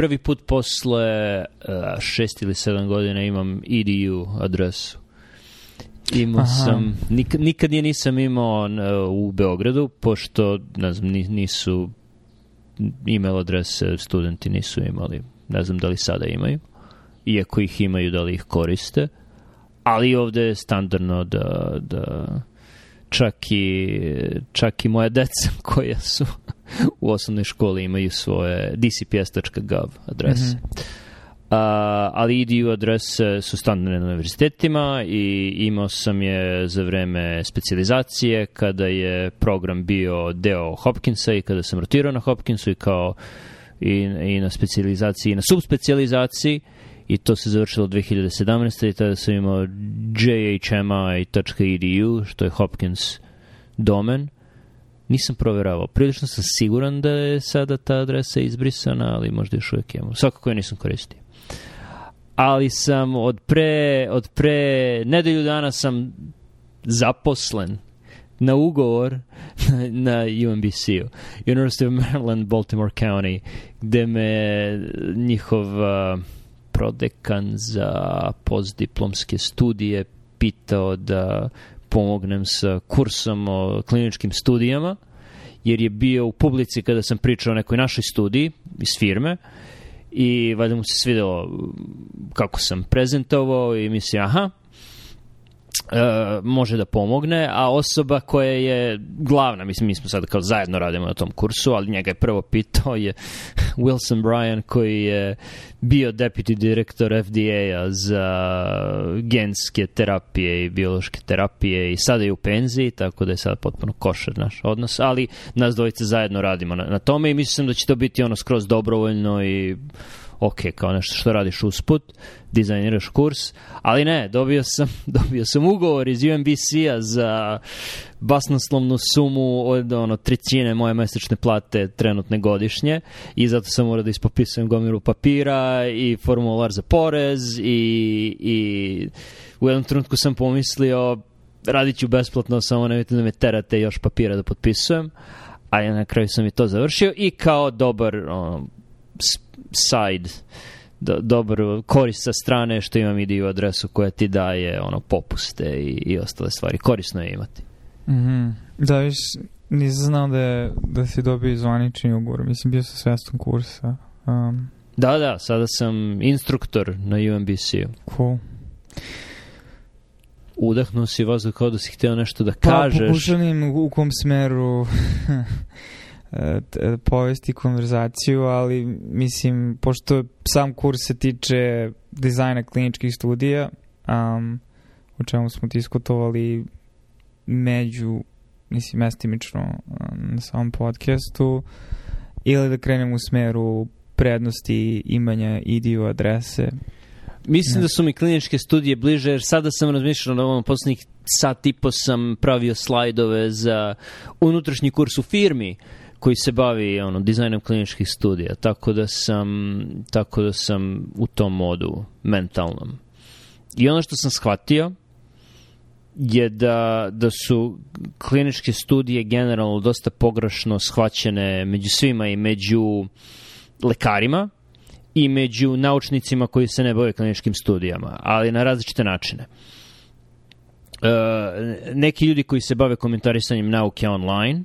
prvi put posle uh, šest ili sedam godina imam EDU adresu. Imao Aha. sam, nikad, nikad je nisam imao uh, u Beogradu, pošto, ne znam, ni- nisu email adrese studenti nisu imali. Ne znam da li sada imaju. Iako ih imaju, da li ih koriste. Ali ovde je standardno da, da čak i, čak i moja deca koja su u osnovnoj školi imaju svoje dcps.gov adrese. A, ali EDU adrese su standardne na univerzitetima i imao sam je za vreme specijalizacije kada je program bio deo Hopkinsa i kada sam rotirao na Hopkinsu i kao i, i na specijalizaciji i na subspecijalizaciji i to se završilo 2017. i tada sam imao jhmi.edu što je Hopkins domen nisam proveravao. Prilično sam siguran da je sada ta adresa izbrisana, ali možda još uvijek imamo. Svakako je nisam koristio. Ali sam od pre, od pre nedelju dana sam zaposlen na ugovor na, na UMBC-u, University of Maryland, Baltimore County, gde me njihov uh, prodekan za postdiplomske studije pitao da pomognem sa kursom o kliničkim studijama, jer je bio u publici kada sam pričao o nekoj našoj studiji iz firme i valjda mu se svidelo kako sam prezentovao i misli, aha, e, može da pomogne, a osoba koja je glavna, mislim, mi smo sad kao zajedno radimo na tom kursu, ali njega je prvo pitao je Wilson Bryan koji je bio deputy direktor FDA-a za genske terapije i biološke terapije i sada je u penziji, tako da je sad potpuno košar naš odnos, ali nas dvojice zajedno radimo na, na tome i mislim da će to biti ono skroz dobrovoljno i ok, kao nešto što radiš usput, dizajniraš kurs, ali ne, dobio sam, dobio sam ugovor iz UMBC-a za basnoslovnu sumu od ono, trećine moje mesečne plate trenutne godišnje i zato sam morao da ispopisujem gomilu papira i formular za porez i, i u jednom trenutku sam pomislio radit ću besplatno, samo nemojte da me terate još papira da potpisujem, a ja na kraju sam i to završio i kao dobar ono, side do, dobar korist sa strane što imam IDU adresu koja ti daje ono popuste i, i ostale stvari. Korisno je imati. Mhm. Da, viš, nisam znao da, je, da si dobio zvanični ugovor. Mislim, bio sam svestan kursa. Um, Da, da, sada sam instruktor na UMBC-u. cool. Udahnuo si vazduh kao da si hteo nešto da Pa, kažeš. pokušavam u, u kom smeru povesti konverzaciju, ali mislim, pošto sam kurs se tiče dizajna kliničkih studija, um, o čemu smo diskutovali među, mislim, mestimično na samom podcastu, ili da krenem u smeru prednosti imanja IDU adrese. Mislim Ne. da su mi kliničke studije bliže, jer sada sam razmišljao na ovom poslednjih sat i po sam pravio slajdove za unutrašnji kurs u firmi koji se bavi ono dizajnom kliničkih studija, tako da sam tako da sam u tom modu mentalnom. I ono što sam shvatio je da, da su kliničke studije generalno dosta pogrešno shvaćene među svima i među lekarima, i među naučnicima koji se ne bave kliničkim studijama, ali na različite načine. E, neki ljudi koji se bave komentarisanjem nauke online,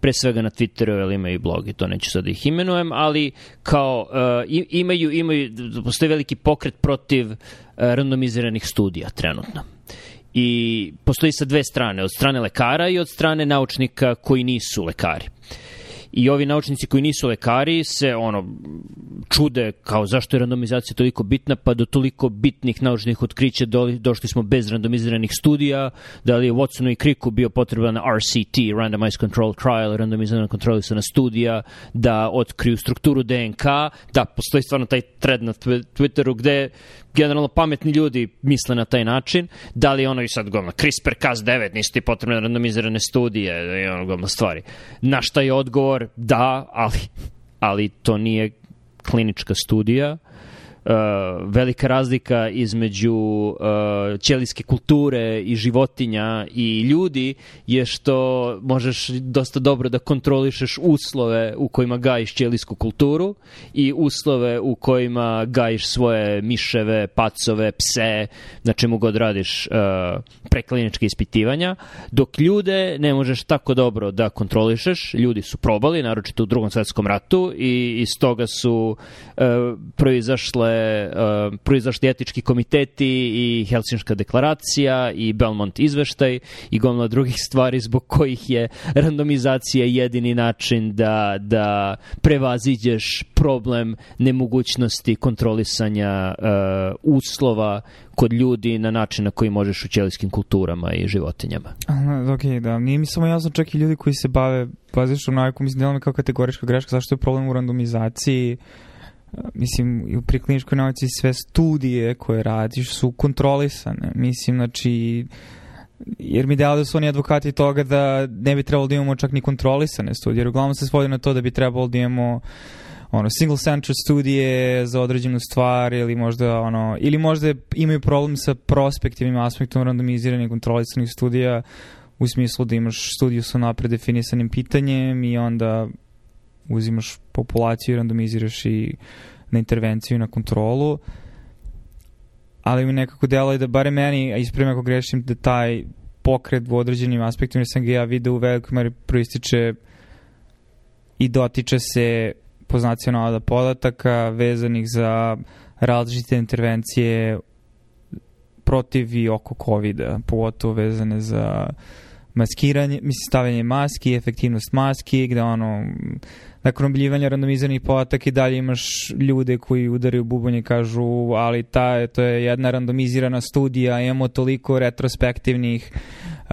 pre svega na Twitteru, jer imaju i blog i to neću sad da ih imenujem, ali kao i- imaju, imaju, postoji veliki pokret protiv e, randomiziranih studija trenutno. I postoji sa dve strane, od strane lekara i od strane naučnika koji nisu lekari. I ovi naučnici koji nisu lekari se ono čude kao zašto je randomizacija toliko bitna, pa do toliko bitnih naučnih otkrića doli, došli smo bez randomiziranih studija, da li je Watsonu i Cricku bio potreban RCT, Randomized Control Trial, randomizirana kontrolisana studija, da otkriju strukturu DNK, da postoji stvarno taj thread na Twi- Twitteru gde generalno pametni ljudi misle na taj način, da li ono i sad gomna CRISPR-Cas9, nisu ti potrebne randomizirane studije i ono gomna stvari. Na šta je odgovor? Da, ali, ali to nije klinička studija. Velika razlika između uh, ćelijske kulture i životinja i ljudi je što možeš dosta dobro da kontrolišeš uslove u kojima gajiš ćelijsku kulturu i uslove u kojima gajiš svoje miševe, pacove, pse, na čemu god radiš uh, prekliničke ispitivanja, dok ljude ne možeš tako dobro da kontrolišeš. Ljudi su probali, naročito u drugom svetskom ratu i iz toga su uh, proizašle uh, proizašli etički komiteti i Helsinška deklaracija i Belmont izveštaj i gomla drugih stvari zbog kojih je randomizacija jedini način da, da prevaziđeš problem nemogućnosti kontrolisanja uh, uslova kod ljudi na način na koji možeš u ćelijskim kulturama i životinjama. Aha, ok, da. Nije mi samo jasno čak i ljudi koji se bave bazičnom naukom, mislim, djelom kao kategorička greška, zašto je problem u randomizaciji mislim, u prikliničkoj nauci sve studije koje radiš su kontrolisane. Mislim, znači, jer mi delo da su oni advokati toga da ne bi trebalo da imamo čak ni kontrolisane studije, jer uglavnom se svodi na to da bi trebalo da imamo ono single center studije za određenu stvar ili možda ono ili možda imaju problem sa prospektivnim aspektom randomiziranih kontrolisanih studija u smislu da imaš studiju sa napred definisanim pitanjem i onda uzimaš populaciju i randomiziraš i na intervenciju i na kontrolu ali mi nekako deluje da bare meni, a ispravim ako grešim, da taj pokret u određenim aspektima sam ga ja vidio u velikoj meri proističe i dotiče se poznacija navoda podataka vezanih za različite intervencije protiv i oko COVID-a, pogotovo vezane za maskiranje, mislim stavljanje maski, efektivnost maski, gde ono nakon obljivanja randomiziranih podataka i dalje imaš ljude koji udaraju bubonje i kažu ali ta, to je jedna randomizirana studija, imamo toliko retrospektivnih uh,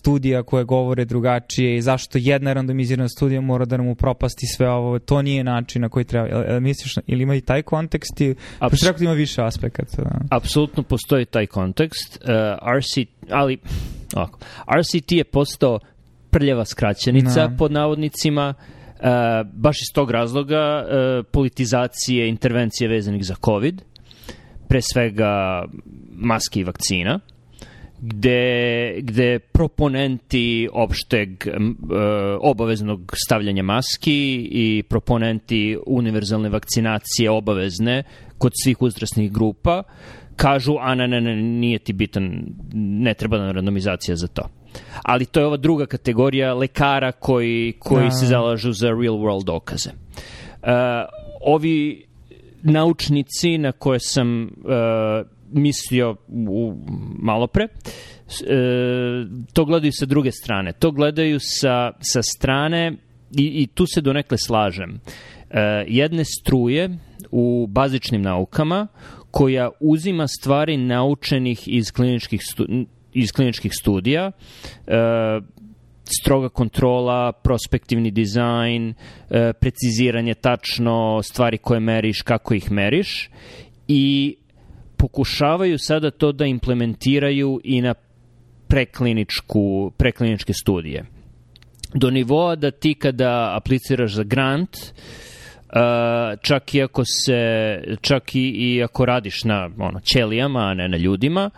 studija koje govore drugačije i zašto jedna randomizirana studija mora da nam upropasti sve ovo, to nije način na koji treba, misliš, ili ima i taj kontekst i Apsu... rekao da ima više aspekata. Da. Apsolutno postoji taj kontekst, uh, RC, ali ovako, RCT je postao prljava skraćenica no. Da. pod navodnicima, Uh, baš iz tog razloga uh, politizacije intervencije vezanih za COVID, pre svega maske i vakcina, gde, gde proponenti opšteg uh, obaveznog stavljanja maski i proponenti univerzalne vakcinacije obavezne kod svih uzrasnih grupa kažu, a ne, ne, ne, nije ti bitan, ne treba nam randomizacija za to ali to je ova druga kategorija lekara koji, koji da. se zalažu za real world dokaze. Uh, ovi naučnici na koje sam uh, mislio u, malo pre, uh, to gledaju sa druge strane. To gledaju sa, sa strane i, i tu se donekle slažem. Uh, jedne struje u bazičnim naukama koja uzima stvari naučenih iz kliničkih stu, iz kliničkih studija, e, stroga kontrola, prospektivni dizajn, e, preciziranje tačno stvari koje meriš, kako ih meriš i pokušavaju sada to da implementiraju i na prekliničku, prekliničke studije. Do nivoa da ti kada apliciraš za grant, Uh, čak i ako se čak i, i ako radiš na ono ćelijama a ne na ljudima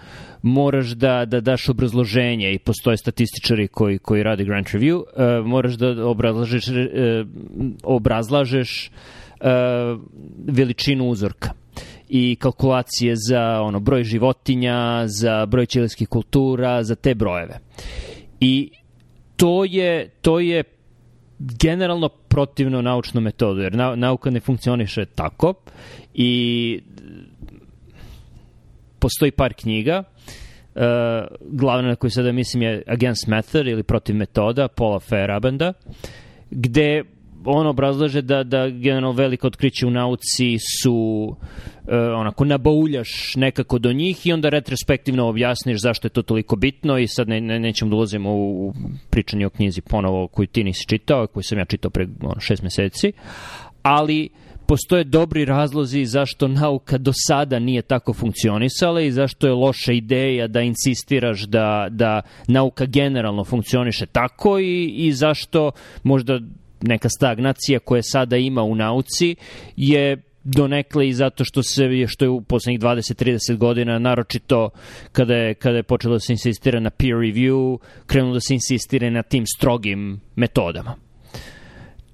moraš da, da daš obrazloženje i postoje statističari koji, koji rade grant review, uh, moraš da obrazlažeš, uh, obrazlažeš uh, veličinu uzorka i kalkulacije za ono broj životinja, za broj ćelijskih kultura, za te brojeve. I to je, to je generalno protivno naučnom metodu, jer nauka ne funkcioniše tako i postoji par knjiga. Uh, glavna na koju sada mislim je Against Method ili Protiv metoda Paula Fairabenda gde on obrazlaže da, da generalno veliko otkriće u nauci su uh, onako nabauljaš nekako do njih i onda retrospektivno objasniš zašto je to toliko bitno i sad ne, ne, nećemo da ulazimo u, u pričanje o knjizi ponovo koju ti nisi čitao, koju sam ja čitao pre ono, šest meseci, ali postoje dobri razlozi zašto nauka do sada nije tako funkcionisala i zašto je loša ideja da insistiraš da, da nauka generalno funkcioniše tako i, i zašto možda neka stagnacija koja sada ima u nauci je donekle i zato što se što je u poslednjih 20-30 godina naročito kada je kada je počelo da se insistira na peer review, krenulo da se insistira na tim strogim metodama.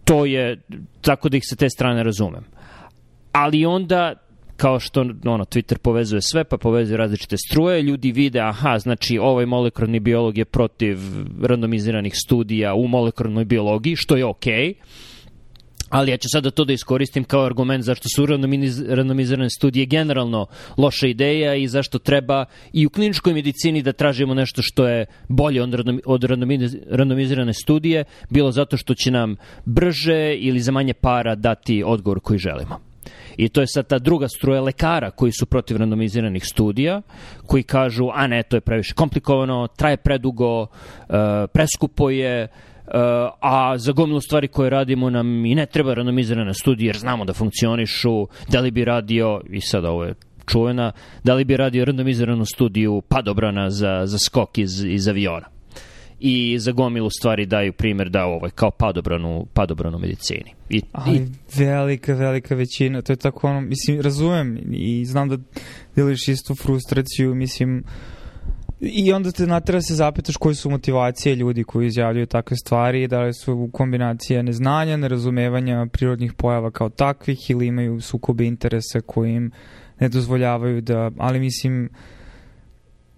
To je tako da ih sa te strane razumem. Ali onda kao što ono, Twitter povezuje sve, pa povezuje različite struje, ljudi vide, aha, znači ovaj molekularni biolog je protiv randomiziranih studija u molekularnoj biologiji, što je okej, okay, ali ja ću sada to da iskoristim kao argument zašto su randomizirane studije generalno loša ideja i zašto treba i u kliničkoj medicini da tražimo nešto što je bolje od randomizirane studije, bilo zato što će nam brže ili za manje para dati odgovor koji želimo. I to je sad ta druga struja lekara koji su protiv randomiziranih studija, koji kažu, a ne, to je previše komplikovano, traje predugo, uh, preskupo je, uh, a za gomilu stvari koje radimo nam i ne treba randomizirana studija jer znamo da funkcionišu, da li bi radio, i sad ovo je čuvena, da li bi radio randomiziranu studiju padobrana za, za skok iz, iz aviona i za gomilu stvari daju primer da ovaj, kao padobranu, padobranu medicini. I, Ali i... velika, velika većina, to je tako ono, mislim, razumem i znam da deliš istu frustraciju, mislim, I onda te natera se zapitaš koje su motivacije ljudi koji izjavljaju takve stvari, da li su kombinacija neznanja, nerazumevanja prirodnih pojava kao takvih ili imaju sukobe interesa koji im ne dozvoljavaju da, ali mislim,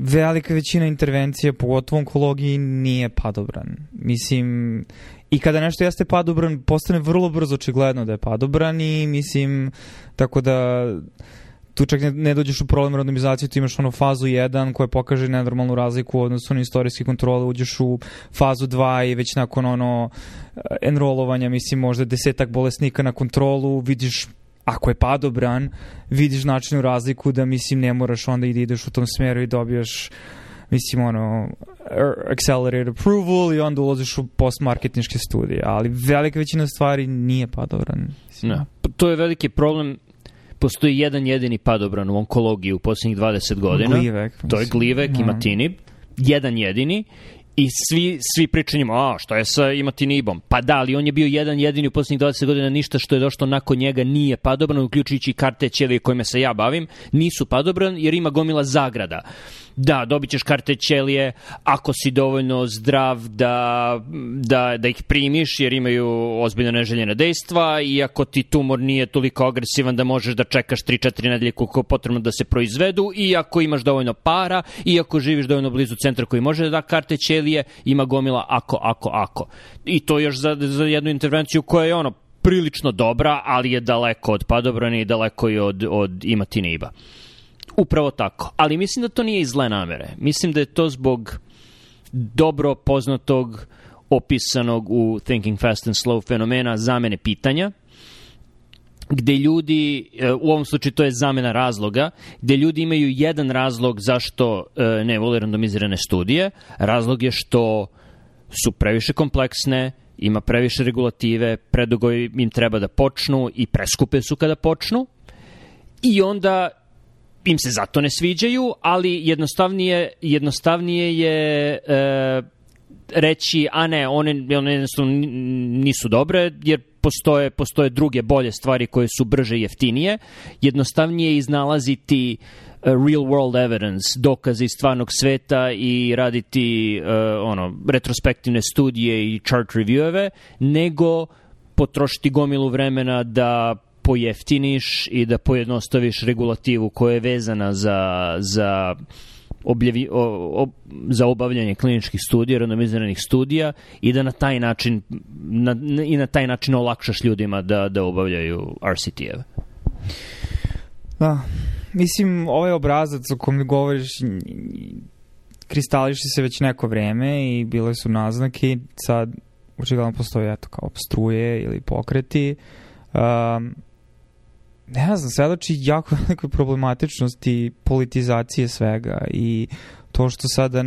velika većina intervencija, pogotovo u onkologiji, nije padobran. Mislim, i kada nešto jeste padobran, postane vrlo brzo očigledno da je padobran i mislim, tako da tu čak ne, ne dođeš u problem randomizacije, ti imaš ono fazu 1 koja pokaže nenormalnu razliku u odnosu na istorijske kontrole, uđeš u fazu 2 i već nakon ono enrolovanja, mislim možda desetak bolesnika na kontrolu, vidiš ako je padobran, vidiš značajnu razliku da mislim ne moraš onda i da ideš u tom smeru i dobijaš mislim ono accelerated approval i onda ulaziš u post-marketinške studije, ali velika većina stvari nije padobran. Mislim. No. To je veliki problem postoji jedan jedini padobran u onkologiji u poslednjih 20 godina. Glivek. To je glivek, no. imatinib. Jedan jedini i svi, svi pričanjima, a šta je sa imatinibom? Pa da, ali on je bio jedan jedini u poslednjih 20 godina, ništa što je došlo nakon njega nije padobran, uključujući karte ćelije kojima se ja bavim, nisu padobran jer ima gomila zagrada da, dobit ćeš karte ćelije ako si dovoljno zdrav da, da, da ih primiš jer imaju ozbiljno neželjene dejstva i ako ti tumor nije toliko agresivan da možeš da čekaš 3-4 nedelje koliko je potrebno da se proizvedu i ako imaš dovoljno para i ako živiš dovoljno blizu centra koji može da da karte ćelije, ima gomila ako, ako, ako. I to još za, za jednu intervenciju koja je ono prilično dobra, ali je daleko od padobrani i daleko i od, od imatiniba. Upravo tako. Ali mislim da to nije iz zle namere. Mislim da je to zbog dobro poznatog opisanog u Thinking Fast and Slow fenomena zamene pitanja, gde ljudi, e, u ovom slučaju to je zamena razloga, gde ljudi imaju jedan razlog zašto e, ne vole randomizirane studije. Razlog je što su previše kompleksne, ima previše regulative, predugo im treba da počnu i preskupe su kada počnu. I onda im se zato ne sviđaju, ali jednostavnije, jednostavnije je e, reći, a ne, one, one jednostavno nisu dobre, jer postoje, postoje druge bolje stvari koje su brže i jeftinije. Jednostavnije je iznalaziti uh, real world evidence, dokaze iz stvarnog sveta i raditi uh, ono, retrospektivne studije i chart revieweve, nego potrošiti gomilu vremena da pojeftiniš i da pojednostaviš regulativu koja je vezana za, za obljevi, o, o, za obavljanje kliničkih studija, randomiziranih studija i da na taj način na, i na taj način olakšaš ljudima da, da obavljaju RCT-eve. Da, mislim, ovaj obrazac o kom govoriš kristališi se već neko vreme i bile su naznake sad očigledno postoje eto kao struje ili pokreti um, ne znam, svedoči jako velikoj problematičnosti politizacije svega i to što sada,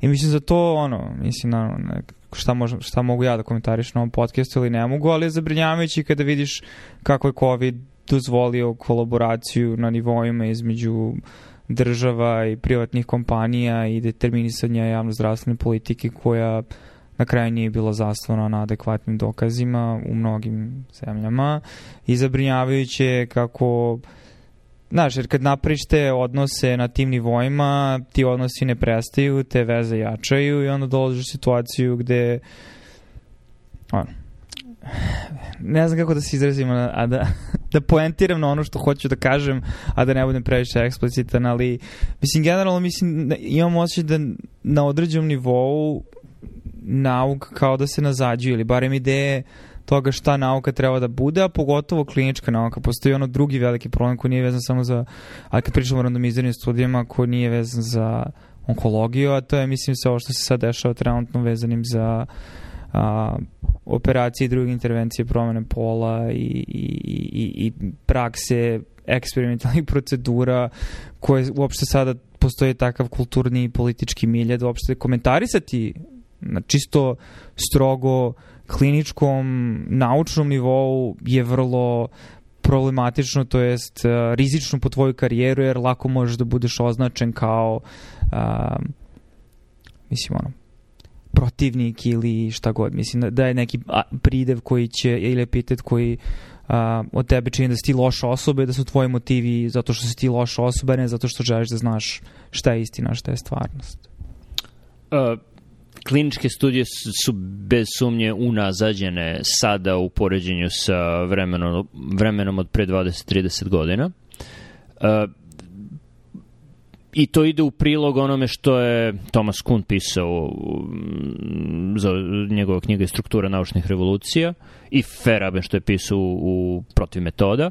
i mislim za to ono, mislim na ne, šta, možem, šta mogu ja da komentariš na ovom podcastu ili ne mogu, ali je zabrinjavajući kada vidiš kako je COVID dozvolio kolaboraciju na nivoima između država i privatnih kompanija i determinisanja javno-zdravstvene politike koja na kraju nije bilo zaslovano na adekvatnim dokazima u mnogim zemljama. I zabrinjavajuće kako Znaš, jer kad napriš te odnose na tim nivoima, ti odnosi ne prestaju, te veze jačaju i onda dolaziš u situaciju gde ono, ne znam kako da se izrazim, a da, da poentiram na ono što hoću da kažem, a da ne budem previše eksplicitan, ali mislim, generalno mislim, da imam osjećaj da na određenom nivou nauk kao da se nazađuje, ili barem ideje toga šta nauka treba da bude, a pogotovo klinička nauka. Postoji ono drugi veliki problem koji nije vezan samo za, ali kad pričamo o randomiziranim studijama, koji nije vezan za onkologiju, a to je, mislim, sve ovo što se sad dešava trenutno vezanim za a, operacije i druge intervencije promene pola i, i, i, i prakse eksperimentalnih procedura koje uopšte sada postoje takav kulturni i politički milje da uopšte komentarisati na čisto strogo kliničkom naučnom nivou je vrlo problematično, to jest uh, rizično po tvoju karijeru jer lako možeš da budeš označen kao uh, mislim ono protivnik ili šta god. Mislim da, da je neki pridev koji će, ili epitet koji a, od tebe čini da si ti loša osoba i da su tvoji motivi zato što si ti loša osoba, ne zato što želiš da znaš šta je istina, šta je stvarnost. Uh, kliničke studije su bez sumnje unazađene sada u poređenju sa vremenom, vremenom od pre 20-30 godina. Uh, I to ide u prilog onome što je Thomas Kuhn pisao za njegova knjiga Struktura naučnih revolucija i Feraben što je pisao u Protiv metoda.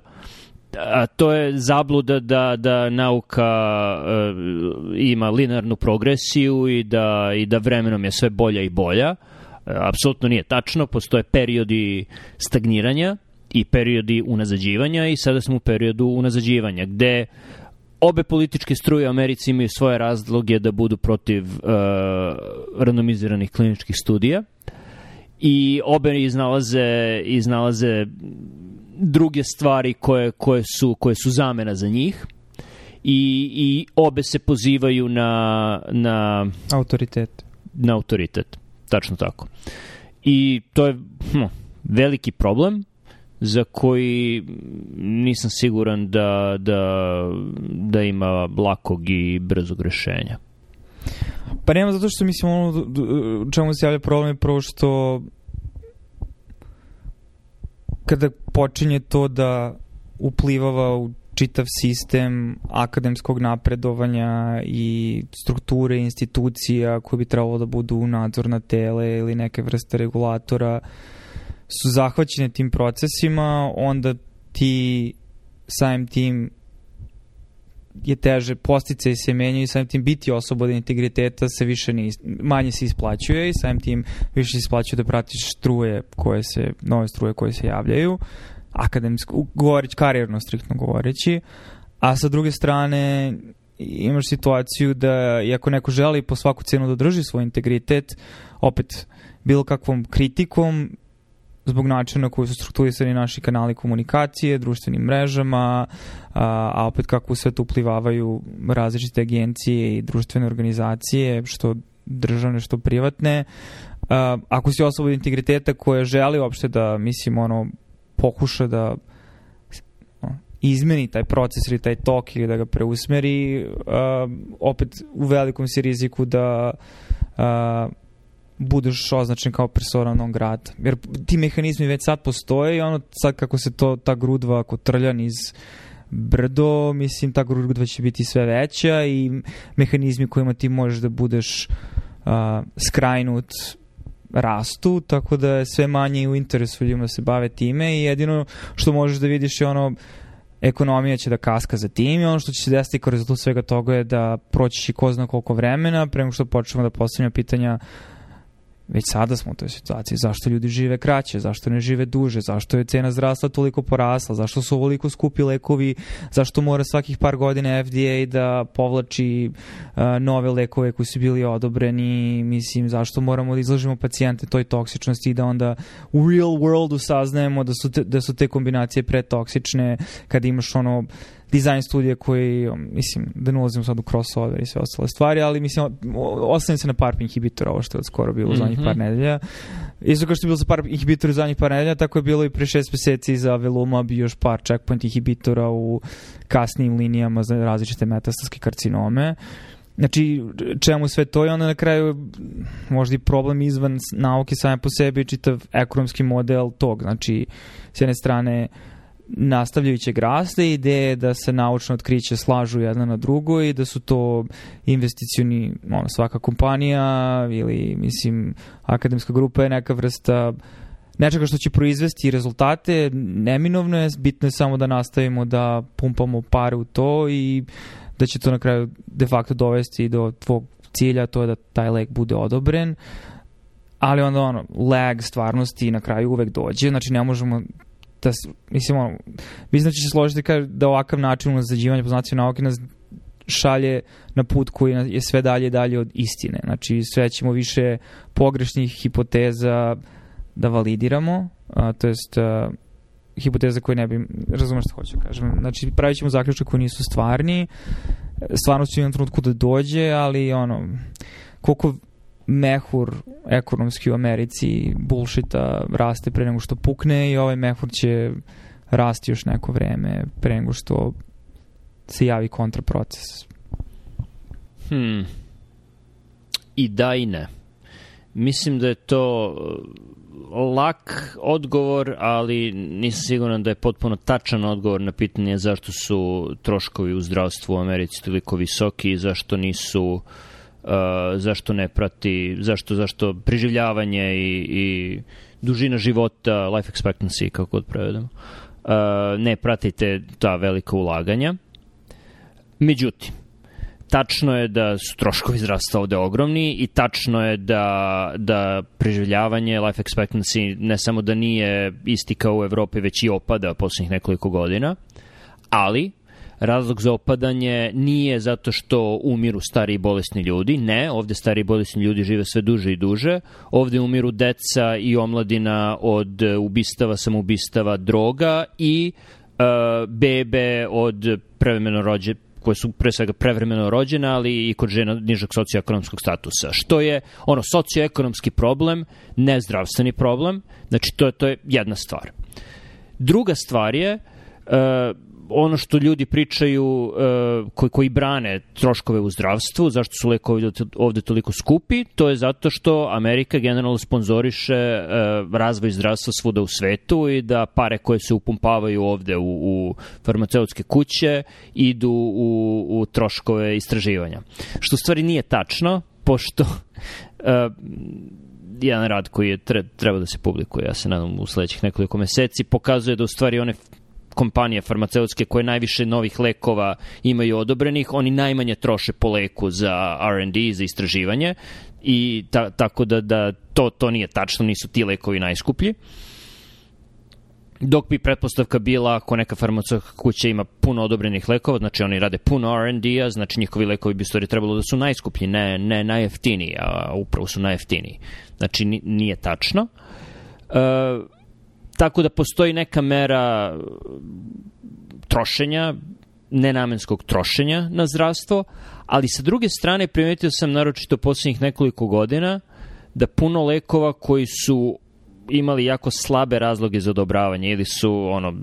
A to je zabluda da, da nauka e, ima linearnu progresiju i da, i da vremenom je sve bolja i bolja. E, apsolutno nije tačno, postoje periodi stagniranja i periodi unazađivanja i sada smo u periodu unazađivanja gde obe političke struje u Americi imaju svoje razloge da budu protiv uh, randomiziranih kliničkih studija i obe iznalaze, iznalaze druge stvari koje, koje, su, koje su zamena za njih i, i obe se pozivaju na, na autoritet. Na autoritet, tačno tako. I to je hm, veliki problem za koji nisam siguran da, da, da ima lakog i brzog rešenja. Pa nema zato što mislim ono čemu se javlja problem je prvo što kada počinje to da uplivava u čitav sistem akademskog napredovanja i strukture institucija koje bi trebalo da budu nadzorna tele ili neke vrste regulatora su zahvaćene tim procesima, onda ti samim tim je teže, postice se menjaju i samim tim biti osoba od integriteta se više ne, manje se isplaćuje i samim tim više se isplaćuje da pratiš struje koje se, nove struje koje se javljaju, akademsko, govoreć, karijerno striktno govoreći, a sa druge strane imaš situaciju da i ako neko želi po svaku cenu da drži svoj integritet, opet bilo kakvom kritikom zbog načina koji su strukturisani naši kanali komunikacije, društvenim mrežama, a, a opet kako u sve to uplivavaju različite agencije i društvene organizacije, što državne, što privatne. A, ako si osoba od integriteta koja želi uopšte da, mislim, ono, pokuša da izmeni taj proces ili taj tok ili da ga preusmeri, uh, opet u velikom si riziku da uh, budeš označen kao persona non grata. Jer ti mehanizmi već sad postoje i ono sad kako se to, ta grudva ako trljan iz brdo, mislim ta grudva će biti sve veća i mehanizmi kojima ti možeš da budeš uh, skrajnut rastu, tako da je sve manje u interesu ljudima da se bave time i jedino što možeš da vidiš je ono ekonomija će da kaska za tim i ono što će se desiti kao rezultat svega toga je da proći i ko zna koliko vremena prema što počnemo da postavljamo pitanja uh, Već sada smo u toj situaciji. Zašto ljudi žive kraće? Zašto ne žive duže? Zašto je cena zdravstva toliko porasla? Zašto su ovoliko skupi lekovi? Zašto mora svakih par godina FDA da povlači uh, nove lekove koji su bili odobreni? Mislim, zašto moramo da izlažemo pacijente toj toksičnosti i da onda u real worldu saznajemo da su te, da su te kombinacije pretoksične kada imaš ono dizajn studije koji, mislim, da ne ulazim sad u crossover i sve ostale stvari, ali mislim, ostavim se na par inhibitora, ovo što je skoro bilo mm -hmm. par mhm. nedelja. Isto kao što je bilo za par inhibitora zadnjih par nedelja, tako je bilo i pre šest meseci za Veluma bi još par checkpoint inhibitora u kasnijim linijama za različite metastatske karcinome. Znači, čemu sve to i onda na kraju možda i problem izvan nauke same po sebi čitav ekonomski model tog. Znači, s jedne strane, nastavljajućeg rasta ideje da se naučno otkriće slažu jedna na drugo i da su to investicioni, ono, svaka kompanija ili, mislim, akademska grupa je neka vrsta nečega što će proizvesti rezultate, neminovno je, bitno je samo da nastavimo da pumpamo pare u to i da će to na kraju de facto dovesti do tvog cilja, to je da taj lek bude odobren, ali onda ono, lag stvarnosti na kraju uvek dođe, znači ne možemo da, mislim, ono, mislim da će se složiti kao da ovakav način unazađivanja poznacije nauke nas šalje na put koji je sve dalje i dalje od istine. Znači, sve ćemo više pogrešnih hipoteza da validiramo, a, to jest a, hipoteza koje ne bi, razumeš što hoću da kažem. Znači, pravit ćemo zaključak koji nisu stvarni, stvarno će u trenutku da dođe, ali ono, koliko mehur ekonomski u Americi bullshita raste pre nego što pukne i ovaj mehur će rasti još neko vreme pre nego što se javi kontraproces. Hmm. I da i ne. Mislim da je to uh, lak odgovor, ali nisam siguran da je potpuno tačan odgovor na pitanje zašto su troškovi u zdravstvu u Americi toliko visoki i zašto nisu uh, Uh, zašto ne prati, zašto, zašto preživljavanje i, i dužina života, life expectancy, kako god prevedemo, uh, ne pratite ta velika ulaganja. Međutim, tačno je da su troškovi zdravstva ovde ogromni i tačno je da, da preživljavanje, life expectancy ne samo da nije isti kao u Evropi, već i opada poslednjih nekoliko godina, ali razlog za opadanje nije zato što umiru stari i bolesni ljudi, ne, ovde stari i bolesni ljudi žive sve duže i duže, ovde umiru deca i omladina od ubistava, samoubistava, droga i uh, bebe od prevremeno rođe, koje su pre svega prevremeno rođene, ali i kod žena nižeg socioekonomskog statusa, što je ono socioekonomski problem, ne zdravstveni problem, znači to je, to je jedna stvar. Druga stvar je, uh, ono što ljudi pričaju uh, koji, koji brane troškove u zdravstvu, zašto su lekovi ovde toliko skupi, to je zato što Amerika generalno sponzoriše uh, razvoj zdravstva svuda u svetu i da pare koje se upumpavaju ovde u, u farmaceutske kuće idu u, u troškove istraživanja. Što stvari nije tačno, pošto uh, jedan rad koji je treba da se publikuje, ja se nadam u sledećih nekoliko meseci, pokazuje da u stvari one kompanije farmaceutske koje najviše novih lekova imaju odobrenih, oni najmanje troše po leku za R&D, za istraživanje i ta, tako da, da to, to nije tačno, nisu ti lekovi najskuplji. Dok bi pretpostavka bila ako neka farmaceutska kuća ima puno odobrenih lekova, znači oni rade puno R&D-a, znači njihovi lekovi bi stvari trebalo da su najskuplji, ne, ne najjeftiniji, a upravo su najjeftiniji. Znači nije tačno. Uh, Tako da postoji neka mera trošenja, nenamenskog trošenja na zdravstvo, ali sa druge strane primetio sam naročito poslednjih nekoliko godina da puno lekova koji su imali jako slabe razloge za odobravanje ili su ono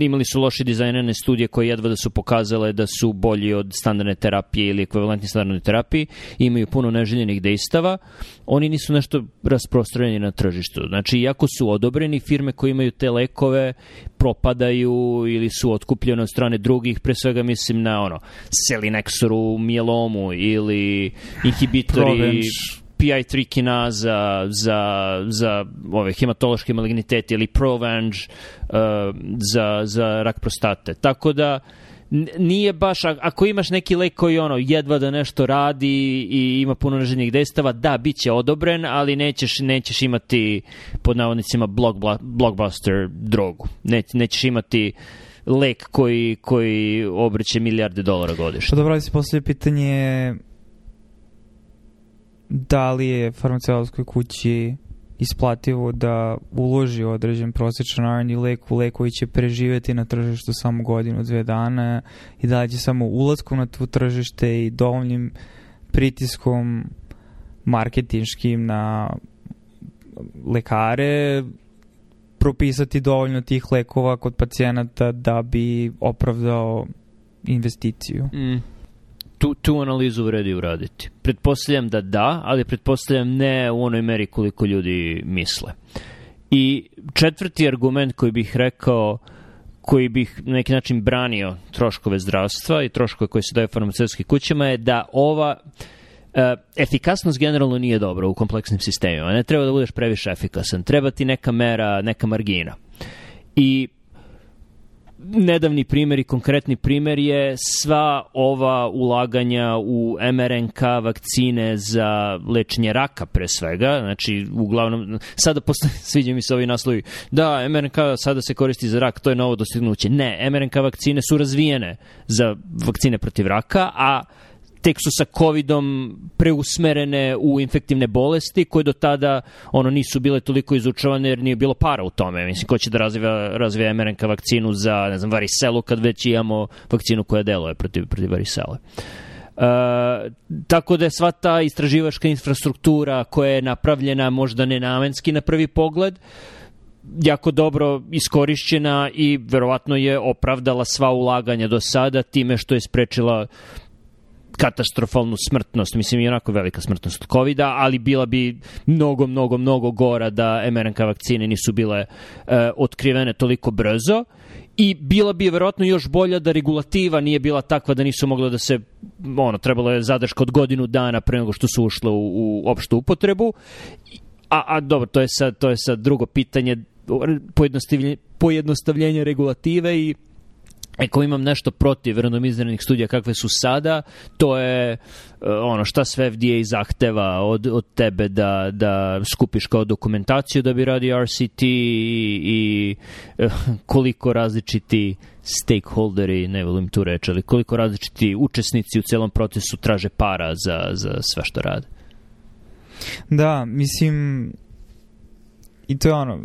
imali su loše dizajnerne studije koje jedva da su pokazale da su bolji od standardne terapije ili ekvivalentni standardnoj terapiji imaju puno neželjenih dejstava oni nisu nešto rasprostranjeni na tržištu. Znači iako su odobreni firme koje imaju te lekove propadaju ili su otkupljene od strane drugih pre svega mislim na ono selinexoru mijelomu ili inhibitori PI3 kinaza za, za ove hematološke malignitete ili Provenge uh, za, za rak prostate. Tako da nije baš, ako imaš neki lek koji ono jedva da nešto radi i ima puno neželjenih destava, da, bit će odobren, ali nećeš, nećeš imati pod navodnicima blockbuster drogu. Ne, nećeš imati lek koji, koji obrće milijarde dolara godišnje. Pa dobro, ali se poslije pitanje da li je farmaceutskoj kući isplativo da uloži određen prosječan R&D lek u lek koji će preživeti na tržištu samo godinu, dve dana i da će samo ulazkom na tu tržište i dovoljnim pritiskom marketinškim na lekare propisati dovoljno tih lekova kod pacijenata da bi opravdao investiciju. Mm. Tu, tu analizu vredi uraditi. Pretpostavljam da da, ali pretpostavljam ne u onoj meri koliko ljudi misle. I četvrti argument koji bih rekao koji bih na neki način branio troškove zdravstva i troškove koje se daju farmaceutskim kućama je da ova e, efikasnost generalno nije dobra u kompleksnim sistemima. Ne treba da budeš previše efikasan. Treba ti neka mera, neka margina. I nedavni primjer i konkretni primjer je sva ova ulaganja u mRNK vakcine za lečenje raka pre svega, znači uglavnom sada posle, sviđa mi se ovi naslovi da mRNK sada se koristi za rak, to je novo dostignuće. Ne, mRNK vakcine su razvijene za vakcine protiv raka, a tek su sa covidom preusmerene u infektivne bolesti koje do tada ono nisu bile toliko izučavane jer nije bilo para u tome. Mislim, ko će da razvija, razvija mRNK vakcinu za, ne znam, variselu kad već imamo vakcinu koja deluje protiv, protiv varisele. Uh, tako da je sva ta istraživačka infrastruktura koja je napravljena možda nenamenski na prvi pogled, jako dobro iskorišćena i verovatno je opravdala sva ulaganja do sada time što je sprečila katastrofalnu smrtnost, mislim i onako velika smrtnost od covid ali bila bi mnogo, mnogo, mnogo gora da mRNK vakcine nisu bile e, otkrivene toliko brzo. I bila bi verovatno još bolja da regulativa nije bila takva da nisu mogla da se ono trebalo je zadrška od godinu dana pre nego što su ušle u, u opštu upotrebu. A, a dobro to je sad to je sad drugo pitanje pojednostavljenje pojednostavljenje regulative i Ako imam nešto protiv randomiziranih studija kakve su sada, to je uh, ono šta sve FDA zahteva od, od tebe da, da skupiš kao dokumentaciju da bi radi RCT i, i uh, koliko različiti stakeholderi, ne volim tu reći, ali koliko različiti učesnici u celom procesu traže para za, za sve što rade. Da, mislim, i to je ono,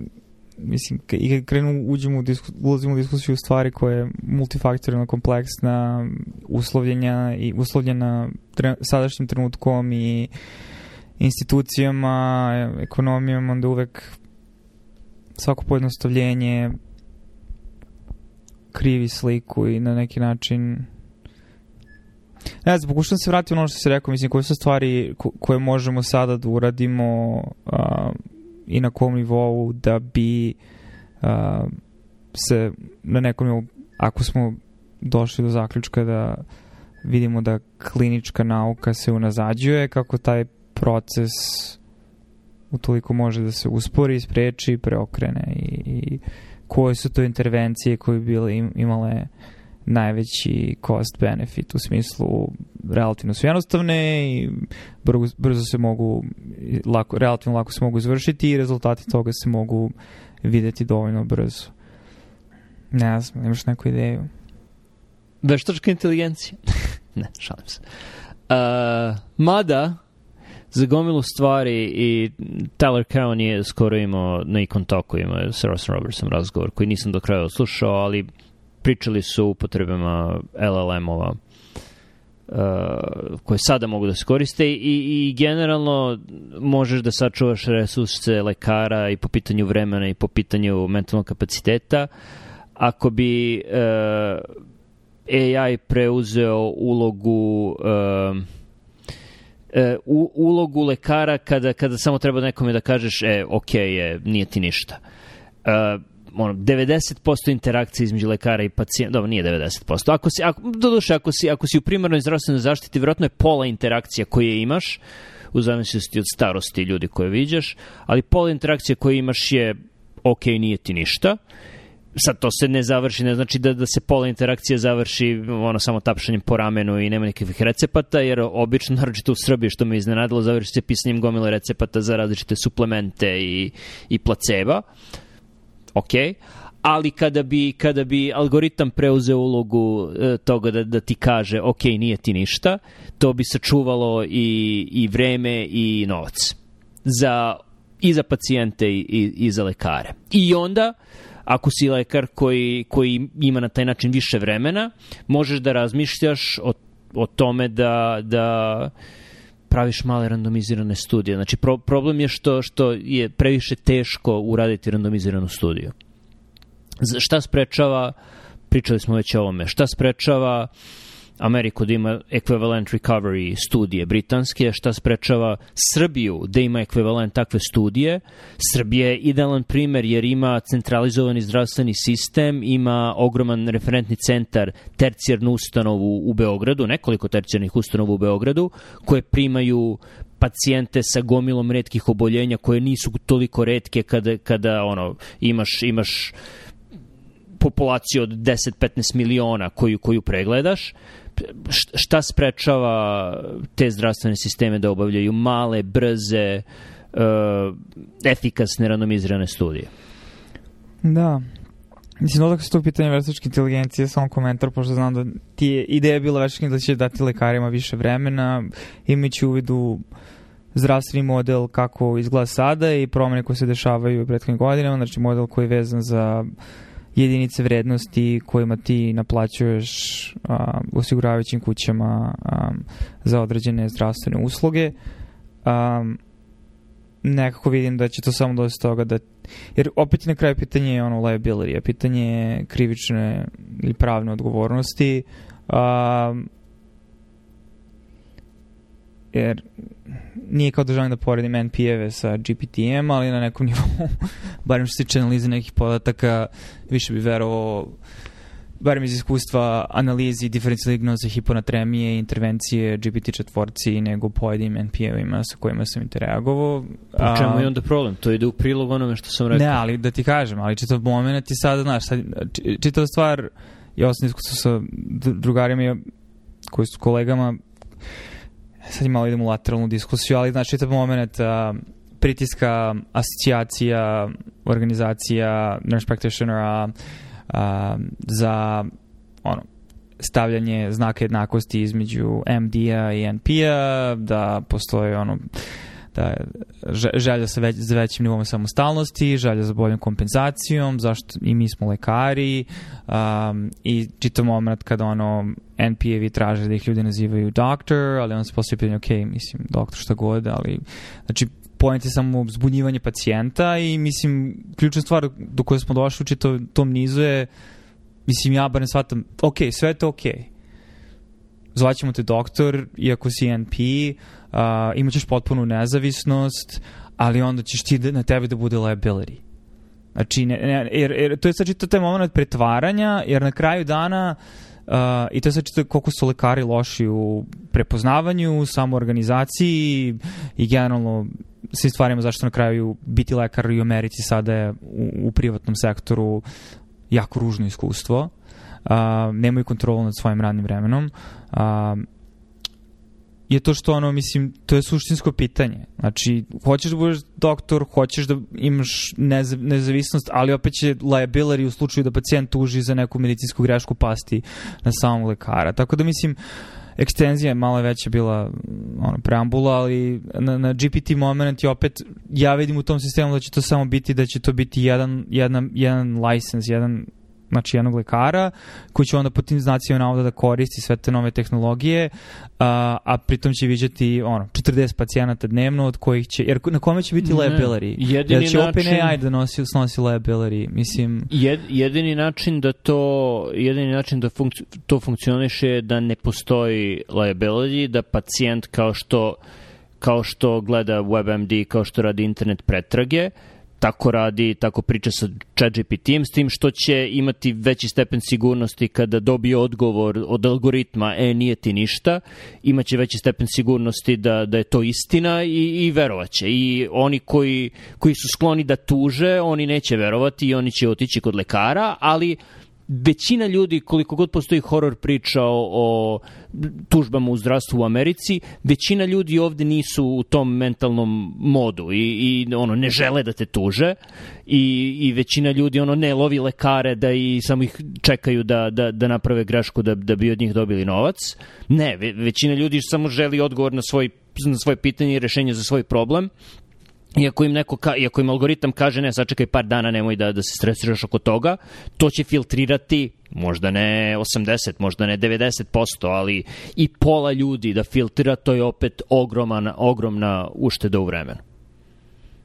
mislim, i kad krenu, uđemo u disku, ulazimo u diskusiju stvari koje je multifaktorijalno kompleksna, uslovljenja i uslovljena tre, sadašnjim trenutkom i institucijama, ekonomijom, onda uvek svako pojednostavljenje krivi sliku i na neki način Ne znam, pokušam se vratiti ono što se rekao, mislim, koje su stvari ko koje možemo sada da uradimo a, i na kom nivou da bi uh, se na nekom nivou, ako smo došli do zaključka da vidimo da klinička nauka se unazađuje, kako taj proces utoliko može da se uspori, spreči, preokrene i, i koje su to intervencije koje bi bile imale najveći cost benefit u smislu relativno su jednostavne i brzo, brzo se mogu lako, relativno lako se mogu izvršiti i rezultati toga se mogu videti dovoljno brzo. Ne znam, imaš neku ideju? Veštačka inteligencija. ne, šalim se. Uh, mada, za gomilu stvari i Tyler Cowan je skoro imao na Icon Talku, imao sa Ross Robertsom razgovor koji nisam do kraja oslušao, ali pričali su o upotrebama LLM-ova uh, koje sada mogu da se koriste i, i generalno možeš da sačuvaš resurse lekara i po pitanju vremena i po pitanju mentalnog kapaciteta. Ako bi uh, AI preuzeo ulogu uh, u, ulogu lekara kada, kada samo treba nekome da kažeš e, ok je, nije ti ništa. Uh, ono, 90% interakcije između lekara i pacijenta, dobro, nije 90%. Ako si, ako, doduše, ako si, ako si u primarnoj zdravstvenoj zaštiti, vjerojatno je pola interakcija koje imaš, u zavisnosti od starosti ljudi koje viđaš, ali pola interakcije koje imaš je ok, nije ti ništa. Sad to se ne završi, ne znači da, da se pola interakcije završi ono samo tapšanjem po ramenu i nema nekakvih recepata, jer obično, naročito u Srbiji, što me iznenadilo, završi se pisanjem gomile recepata za različite suplemente i, i placeba. Uh, ok, ali kada bi, kada bi algoritam preuzeo ulogu e, toga da, da ti kaže ok, nije ti ništa, to bi sačuvalo i, i vreme i novac za i za pacijente i, i, i za lekare. I onda, ako si lekar koji, koji ima na taj način više vremena, možeš da razmišljaš o, o tome da, da praviš male randomizirane studije. Znači, pro, problem je što, što je previše teško uraditi randomiziranu studiju. Šta sprečava, pričali smo već o ovome, šta sprečava Ameriku da ima equivalent recovery studije britanske, šta sprečava Srbiju da ima ekvivalent takve studije. Srbija je idealan primer jer ima centralizovani zdravstveni sistem, ima ogroman referentni centar, tercijarnu ustanovu u Beogradu, nekoliko tercijarnih ustanova u Beogradu, koje primaju pacijente sa gomilom redkih oboljenja koje nisu toliko redke kada, kada ono, imaš, imaš populaciju od 10-15 miliona koju, koju pregledaš šta sprečava te zdravstvene sisteme da obavljaju male, brze, uh, efikasne, randomizirane studije? Da. Mislim, odakle se to pitanje veštačke inteligencije, samo komentar, pošto znam da ti je ideja bila veštačka da će dati lekarima više vremena, imajući u vidu zdravstveni model kako izgleda sada i promene koje se dešavaju u prethodnim godinama, znači model koji je vezan za uh, jedinice vrednosti kojima ti naplaćuješ a, osiguravajućim kućama a, za određene zdravstvene usluge. A, nekako vidim da će to samo doći toga da jer opet na kraju pitanje je ono liability, a pitanje je krivične ili pravne odgovornosti. A, jer nije kao da želim da poredim NP-eve sa GPT-em, ali na nekom nivou, barem što se tiče analize nekih podataka, više bi verovao barem iz iskustva analizi diferencijalne dignoze hiponatremije intervencije GPT četvorci nego pojedinim NP-evima sa kojima sam interagovao. U čemu je onda problem? To ide u prilog onome što sam rekao. Ne, ali da ti kažem, ali čitav moment i sada, znaš, sad, čitav stvar, ja sam iskustvo sa drugarima koji su kolegama sad malo idemo u lateralnu diskusiju, ali znači čitav moment uh, pritiska asocijacija, organizacija nurse practitionera uh, za ono, stavljanje znaka jednakosti između MD-a i NP-a, da postoje ono da želja sa već, za većim nivom samostalnosti, želja za boljom kompenzacijom, zašto i mi smo lekari um, i čitam moment kada ono NPA-vi traže da ih ljudi nazivaju doctor, ali on se postoji pitanje, ok, mislim, doktor šta god, ali znači point je samo zbunjivanje pacijenta i mislim, ključna stvar do koje smo došli u čito, tom nizu je mislim, ja barem shvatam, ok, sve je to ok. Zvaćemo te doktor, iako si NP, uh, imaćeš potpunu nezavisnost, ali onda ćeš ti da, na tebe da bude liability. Znači, ne, ne, jer, jer to je sad čito taj moment pretvaranja, jer na kraju dana Uh, I to je sad čito koliko su lekari loši u prepoznavanju, samoorganizaciji i generalno svim stvarima zašto na kraju biti lekar i u Americi sada je u, u privatnom sektoru jako ružno iskustvo. Uh, nemaju kontrolu nad svojim radnim vremenom. Uh, je to što ono, mislim, to je suštinsko pitanje. Znači, hoćeš da budeš doktor, hoćeš da imaš nezav, nezavisnost, ali opet će liability u slučaju da pacijent tuži za neku medicinsku grešku pasti na samog lekara. Tako da mislim, ekstenzija je malo veća bila ono, preambula, ali na, na GPT moment je opet, ja vidim u tom sistemu da će to samo biti, da će to biti jedan, jedan, jedan license, jedan znači jednog lekara, koji će onda po tim znacima navoda da koristi sve te nove tehnologije, a, a pritom će viđati ono, 40 pacijenata dnevno od kojih će, jer na kome će biti ne, liability? Jedini jer će način, OpenAI da nosi, snosi liability, mislim... Jed, jedini način da to, jedini način da funkci, to funkcioniše je da ne postoji liability, da pacijent kao što kao što gleda WebMD, kao što radi internet pretrage, uh, tako radi, tako priča sa ChatGPT-im, s tim što će imati veći stepen sigurnosti kada dobije odgovor od algoritma, e, nije ti ništa, imaće veći stepen sigurnosti da, da je to istina i, i verovaće. I oni koji, koji su skloni da tuže, oni neće verovati i oni će otići kod lekara, ali većina ljudi, koliko god postoji horor priča o, o tužbama u zdravstvu u Americi, većina ljudi ovde nisu u tom mentalnom modu i, i ono ne žele da te tuže i, i većina ljudi ono ne lovi lekare da i samo ih čekaju da, da, da naprave grešku da, da bi od njih dobili novac. Ne, ve, većina ljudi samo želi odgovor na svoj, na svoje pitanje i rešenje za svoj problem Iako im, neko ka, iako im algoritam kaže ne, sačekaj par dana, nemoj da, da se stresiraš oko toga, to će filtrirati možda ne 80, možda ne 90%, ali i pola ljudi da filtrira, to je opet ogroman, ogromna ušteda u vremenu.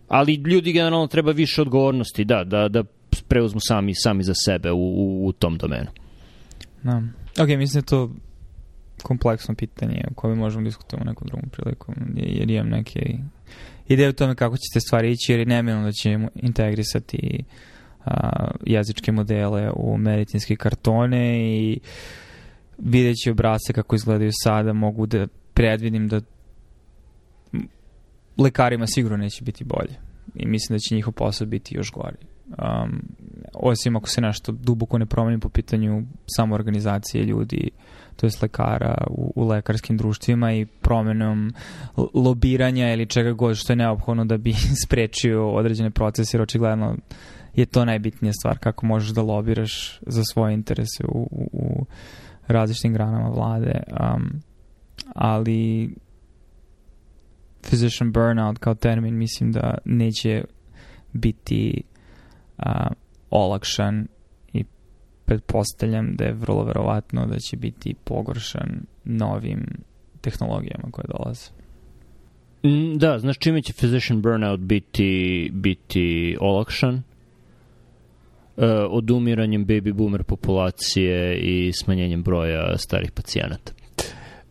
Ali ljudi generalno treba više odgovornosti, da, da, da preuzmu sami, sami za sebe u, u, u tom domenu. Da. Ok, mislim da to kompleksno pitanje o kojem možemo diskutovati u nekom drugom priliku, jer imam neke ideje o tome kako će te stvari ići, jer je nemilno da ćemo integrisati a, jezičke modele u medicinske kartone i videći obrase kako izgledaju sada, mogu da predvidim da lekarima sigurno neće biti bolje i mislim da će njihov posao biti još gori. Um, osim ako se nešto duboko ne promeni po pitanju samoorganizacije ljudi, to jest lekara u, u lekarskim društvima i promenom lobiranja ili čega god što je neophodno da bi sprečio određene procese, jer očigledno je to najbitnija stvar, kako možeš da lobiraš za svoje interese u, u, u različitim granama vlade. Um, ali physician burnout kao termin mislim da neće biti uh, olakšan pretpostavljam da je vrlo verovatno da će biti pogoršan novim tehnologijama koje dolaze. Mm, da, znaš čime će physician burnout biti, biti olakšan? Uh, odumiranjem baby boomer populacije i smanjenjem broja starih pacijenata.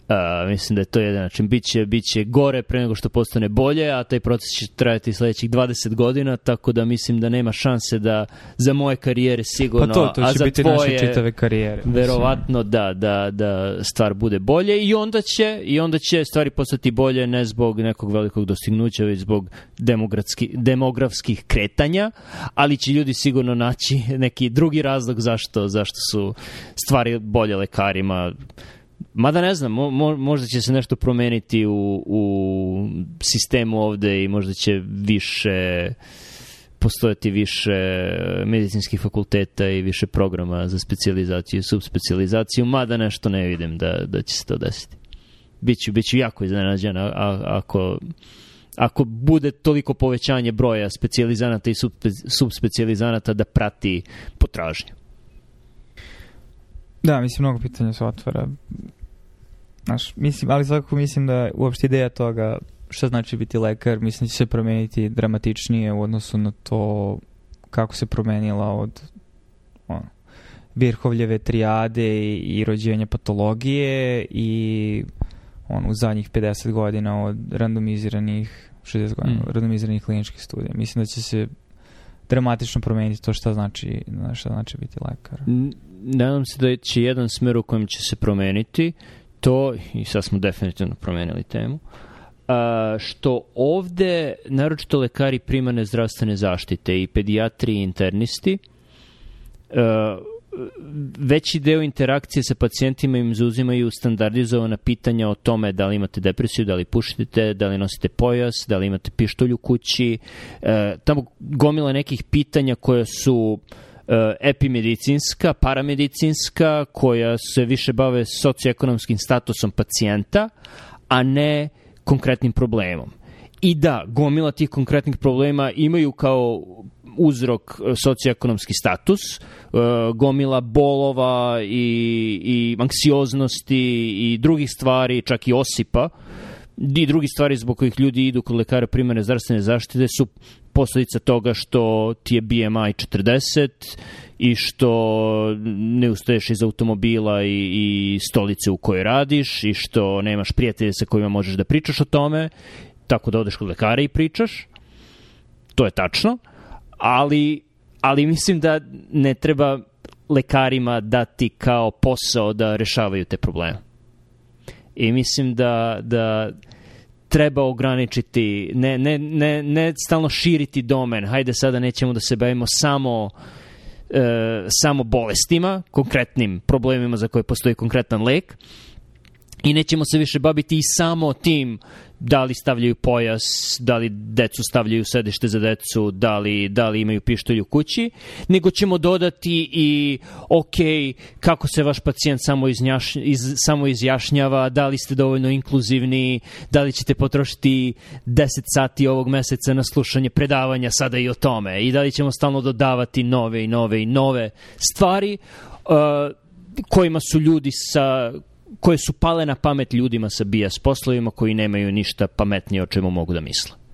Uh, mislim da je to jedan način. Biće, biće gore pre nego što postane bolje, a taj proces će trajati sledećih 20 godina, tako da mislim da nema šanse da za moje karijere sigurno, pa to, to a za biti tvoje naše čitave karijere. verovatno da, da, da stvar bude bolje i onda će i onda će stvari postati bolje ne zbog nekog velikog dostignuća, već zbog demografskih kretanja, ali će ljudi sigurno naći neki drugi razlog zašto, zašto su stvari bolje lekarima Mada ne znam, mo, mo, možda će se nešto promeniti u, u sistemu ovde i možda će više postojati više medicinskih fakulteta i više programa za specializaciju i subspecializaciju, mada nešto ne vidim da, da će se to desiti. Biću, biću jako iznenađen a, a, ako, ako bude toliko povećanje broja specializanata i subspecializanata da prati potražnju. Da, mislim, mnogo pitanja se otvara. Znaš, mislim, ali svakako mislim da uopšte ideja toga šta znači biti lekar, mislim da će se promeniti dramatičnije u odnosu na to kako se promenila od ono, Virhovljeve trijade i, i rođenja patologije i on, u zadnjih 50 godina od randomiziranih 60 godina, mm. randomiziranih kliničkih studija. Mislim da će se dramatično promeniti to šta znači, šta znači biti lekar. Nadam se da će jedan smer u kojem će se promeniti to, i sad smo definitivno promenili temu, a, što ovde, naročito lekari primane zdravstvene zaštite i pedijatri i internisti, a, veći deo interakcije sa pacijentima im zauzimaju standardizovana pitanja o tome da li imate depresiju, da li pušite, da li nosite pojas, da li imate pištolj u kući. E, tamo gomila nekih pitanja koja su e, epimedicinska, paramedicinska, koja se više bave socioekonomskim statusom pacijenta, a ne konkretnim problemom. I da, gomila tih konkretnih problema imaju kao uzrok e, socioekonomski status, e, gomila bolova i, i anksioznosti i drugih stvari, čak i osipa, i drugi stvari zbog kojih ljudi idu kod lekara primarne zdravstvene zaštite su posledica toga što ti je BMI 40 i što ne ustaješ iz automobila i, i stolice u kojoj radiš i što nemaš prijatelje sa kojima možeš da pričaš o tome, tako da odeš kod lekara i pričaš. To je tačno ali, ali mislim da ne treba lekarima dati kao posao da rešavaju te probleme. I mislim da, da treba ograničiti, ne, ne, ne, ne stalno širiti domen, hajde sada nećemo da se bavimo samo e, samo bolestima, konkretnim problemima za koje postoji konkretan lek, i nećemo se više baviti i samo tim da li stavljaju pojas, da li decu stavljaju sedište za decu, da li, da li imaju pištolj u kući, nego ćemo dodati i ok, kako se vaš pacijent samo, iznjaš, iz, samo izjašnjava, da li ste dovoljno inkluzivni, da li ćete potrošiti 10 sati ovog meseca na slušanje predavanja sada i o tome i da li ćemo stalno dodavati nove i nove i nove stvari uh, kojima su ljudi sa koje su pale na pamet ljudima sa BS poslovima koji nemaju ništa pametnije o čemu mogu da misle.